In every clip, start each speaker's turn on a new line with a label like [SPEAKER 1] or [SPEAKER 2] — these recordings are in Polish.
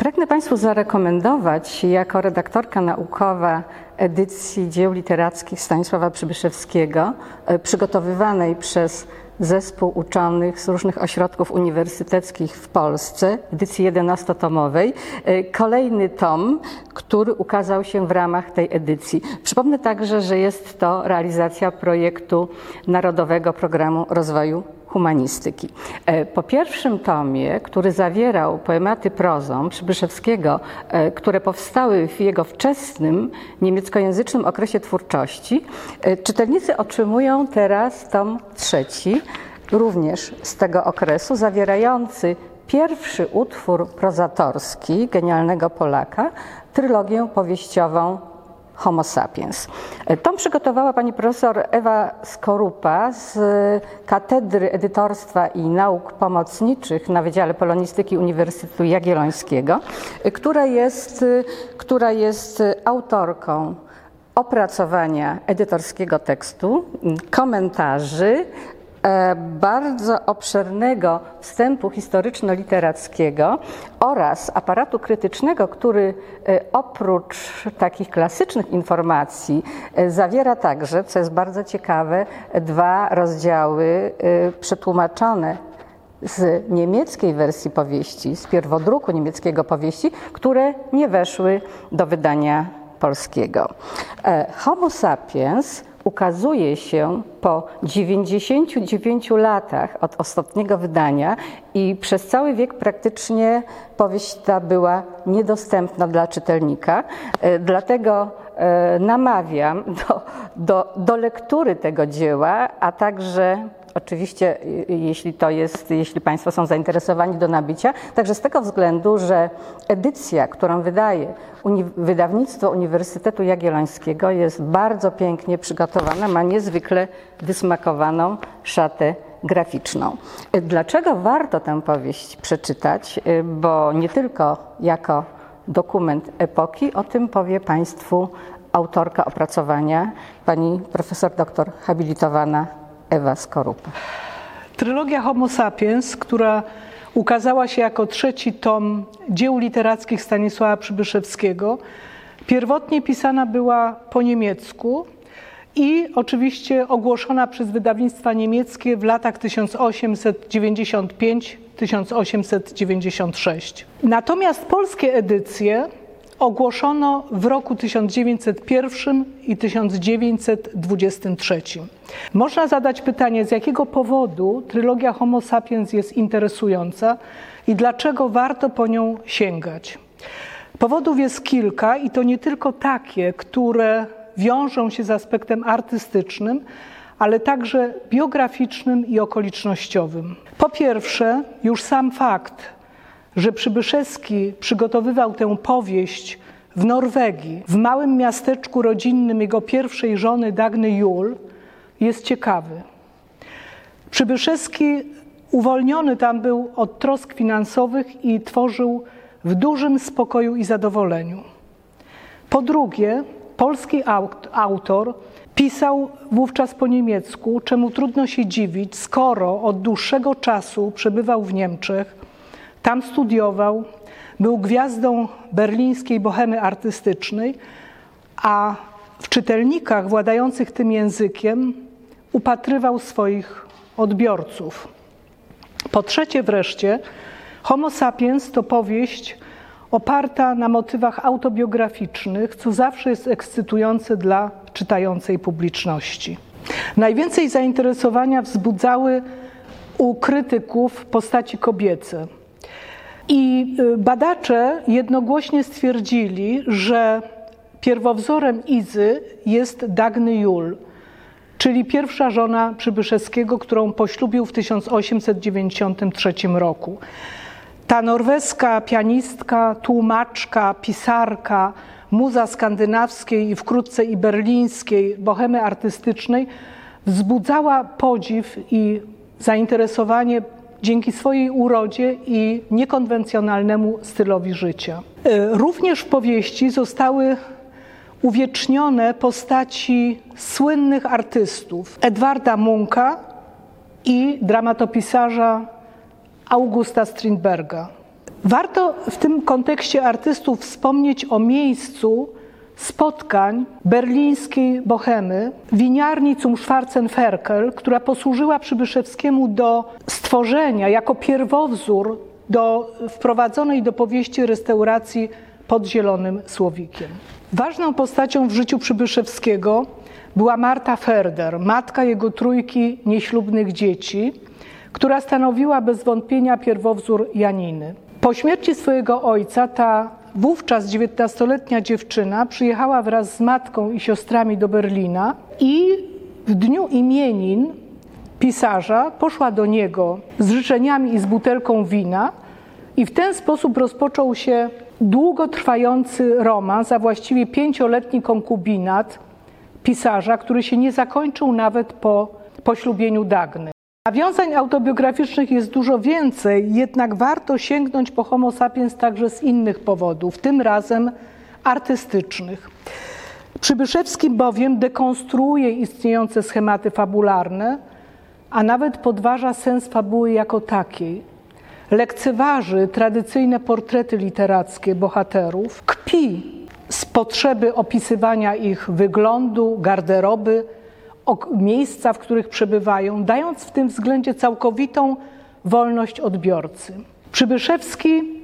[SPEAKER 1] Pragnę Państwu zarekomendować jako redaktorka naukowa edycji dzieł literackich Stanisława Przybyszewskiego, e, przygotowywanej przez zespół uczonych z różnych ośrodków uniwersyteckich w Polsce, edycji 11-tomowej, e, kolejny tom, który ukazał się w ramach tej edycji. Przypomnę także, że jest to realizacja projektu Narodowego Programu Rozwoju humanistyki. E, po pierwszym tomie, który zawierał poematy prozą Przybyszewskiego, e, które powstały w jego wczesnym niemieckojęzycznym okresie twórczości, e, czytelnicy otrzymują teraz tom trzeci, również z tego okresu, zawierający pierwszy utwór prozatorski genialnego Polaka, trylogię powieściową Homo sapiens. Tom przygotowała pani profesor Ewa Skorupa z Katedry Edytorstwa i Nauk Pomocniczych na Wydziale Polonistyki Uniwersytetu Jagiellońskiego, która jest, która jest autorką opracowania edytorskiego tekstu, komentarzy, E, bardzo obszernego wstępu historyczno-literackiego oraz aparatu krytycznego, który e, oprócz takich klasycznych informacji e, zawiera także, co jest bardzo ciekawe, dwa rozdziały przetłumaczone z niemieckiej wersji powieści, z pierwodruku niemieckiego powieści, które nie weszły do wydania polskiego. Homo sapiens ukazuje się po 99 latach od ostatniego wydania i przez cały wiek praktycznie powieść ta była niedostępna dla czytelnika. E, dlatego e, namawiam do, do, do lektury tego dzieła, a także Oczywiście, jeśli to jest, jeśli Państwo są zainteresowani do nabycia, także z tego względu, że edycja, którą wydaje uni wydawnictwo Uniwersytetu Jagiellońskiego jest bardzo pięknie przygotowana, ma niezwykle wysmakowaną szatę graficzną. Dlaczego warto tę powieść przeczytać? Bo nie tylko jako dokument epoki, o tym powie Państwu autorka opracowania, pani profesor doktor habilitowana Ewa Skorupa.
[SPEAKER 2] Trylogia Homo sapiens, która ukazała się jako trzeci tom dzieł literackich Stanisława Przybyszewskiego, pierwotnie pisana była po niemiecku i oczywiście ogłoszona przez wydawnictwa niemieckie w latach 1895-1896. Natomiast polskie edycje ogłoszono w roku 1901 i 1923. Można zadać pytanie, z jakiego powodu trylogia Homo sapiens jest interesująca i dlaczego warto po nią sięgać. Powodów jest kilka i to nie tylko takie, które wiążą się z aspektem artystycznym, ale także biograficznym i okolicznościowym. Po pierwsze, już sam fakt, że Przybyszewski przygotowywał tę powieść w Norwegii, w małym miasteczku rodzinnym jego pierwszej żony Dagny Jul, jest ciekawy. Przybyszewski uwolniony tam był od trosk finansowych i tworzył w dużym spokoju i zadowoleniu. Po drugie, polski autor pisał wówczas po niemiecku, czemu trudno się dziwić, skoro od dłuższego czasu przebywał w Niemczech, tam studiował, był gwiazdą berlińskiej bohemy artystycznej, a w czytelnikach władających tym językiem upatrywał swoich odbiorców. Po trzecie wreszcie, Homo sapiens to powieść oparta na motywach autobiograficznych, co zawsze jest ekscytujące dla czytającej publiczności. Najwięcej zainteresowania wzbudzały u krytyków postaci kobiece. I y, badacze jednogłośnie stwierdzili, że pierwowzorem Izy jest Dagny Jul, czyli pierwsza żona Przybyszewskiego, którą poślubił w 1893 roku. Ta norweska pianistka, tłumaczka, pisarka, muza skandynawskiej i wkrótce i berlińskiej bohemy artystycznej wzbudzała podziw i zainteresowanie dzięki swojej urodzie i niekonwencjonalnemu stylowi życia. E, również w powieści zostały uwiecznione postaci słynnych artystów Edwarda Munka i dramatopisarza Augusta Strindberga. Warto w tym kontekście artystów wspomnieć o miejscu spotkań berlińskiej bohemy, winiarni zum Schwarzenferkel, która posłużyła Przybyszewskiemu do stworzenia jako pierwowzór do wprowadzonej do powieści restauracji pod Zielonym Słowikiem. Ważną postacią w życiu Przybyszewskiego była Marta Ferder, matka jego trójki nieślubnych dzieci, która stanowiła bez wątpienia pierwowzór Janiny. Po śmierci swojego ojca ta wówczas dziewiętnastoletnia dziewczyna przyjechała wraz z matką i siostrami do Berlina i w dniu imienin pisarza poszła do niego z życzeniami i z butelką wina i w ten sposób rozpoczął się długotrwający romans, a właściwie pięcioletni konkubinat pisarza, który się nie zakończył nawet po poślubieniu Dagny. Nawiązań autobiograficznych jest dużo więcej, jednak warto sięgnąć po Homo sapiens także z innych powodów, tym razem artystycznych. Przybyszewski bowiem dekonstruuje istniejące schematy fabularne, a nawet podważa sens fabuły jako takiej. Lekceważy tradycyjne portrety literackie bohaterów, kpi z potrzeby opisywania ich wyglądu, garderoby, miejsca, w których przebywają, dając w tym względzie całkowitą wolność odbiorcy. Przybyszewski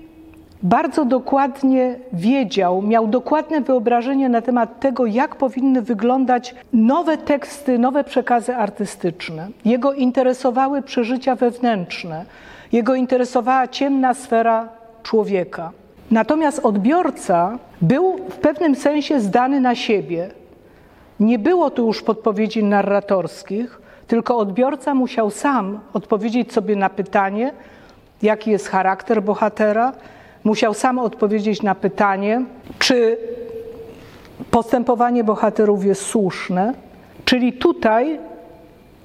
[SPEAKER 2] bardzo dokładnie wiedział, miał dokładne wyobrażenie na temat tego, jak powinny wyglądać nowe teksty, nowe przekazy artystyczne. Jego interesowały przeżycia wewnętrzne, jego interesowała ciemna sfera człowieka. Natomiast odbiorca był w pewnym sensie zdany na siebie. Nie było tu już podpowiedzi narratorskich, tylko odbiorca musiał sam odpowiedzieć sobie na pytanie, jaki jest charakter bohatera, musiał sam odpowiedzieć na pytanie, czy postępowanie bohaterów jest słuszne. Czyli tutaj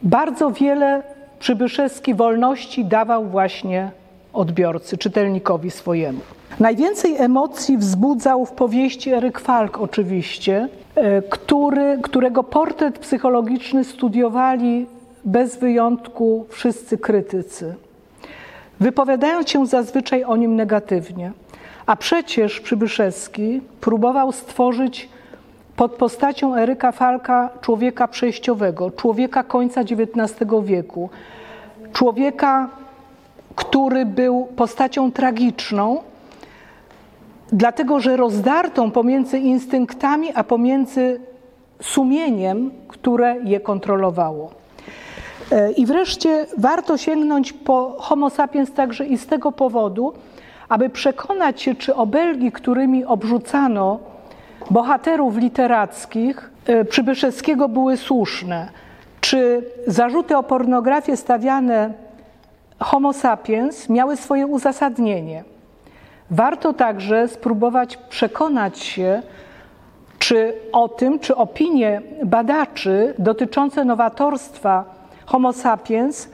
[SPEAKER 2] bardzo wiele Przybyszewski wolności dawał właśnie odbiorcy, czytelnikowi swojemu. Najwięcej emocji wzbudzał w powieści Eryk Falk oczywiście, e, który, którego portret psychologiczny studiowali bez wyjątku wszyscy krytycy, wypowiadając się zazwyczaj o nim negatywnie. A przecież Przybyszewski próbował stworzyć pod postacią Eryka Falka człowieka przejściowego, człowieka końca XIX wieku, człowieka, który był postacią tragiczną, dlatego że rozdartą pomiędzy instynktami, a pomiędzy sumieniem, które je kontrolowało. E, I wreszcie warto sięgnąć po Homo sapiens także i z tego powodu, aby przekonać się, czy obelgi, którymi obrzucano bohaterów literackich e, Przybyszewskiego były słuszne, czy zarzuty o pornografię stawiane Homo sapiens miały swoje uzasadnienie. Warto także spróbować przekonać się, czy o tym, czy opinie badaczy dotyczące nowatorstwa Homo sapiens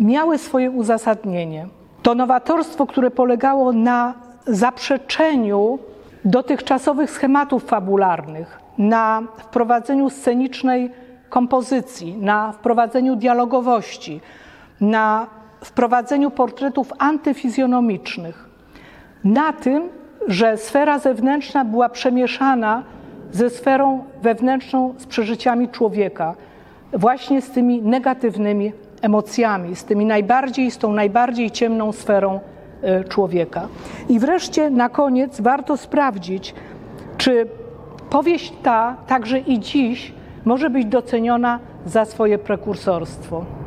[SPEAKER 2] miały swoje uzasadnienie. To nowatorstwo, które polegało na zaprzeczeniu dotychczasowych schematów fabularnych, na wprowadzeniu scenicznej kompozycji, na wprowadzeniu dialogowości, na wprowadzeniu portretów antyfizjonomicznych, na tym, że sfera zewnętrzna była przemieszana ze sferą wewnętrzną, z przeżyciami człowieka, właśnie z tymi negatywnymi emocjami, z tymi najbardziej, z tą najbardziej ciemną sferą e, człowieka. I wreszcie na koniec warto sprawdzić, czy powieść ta także i dziś może być doceniona za swoje prekursorstwo.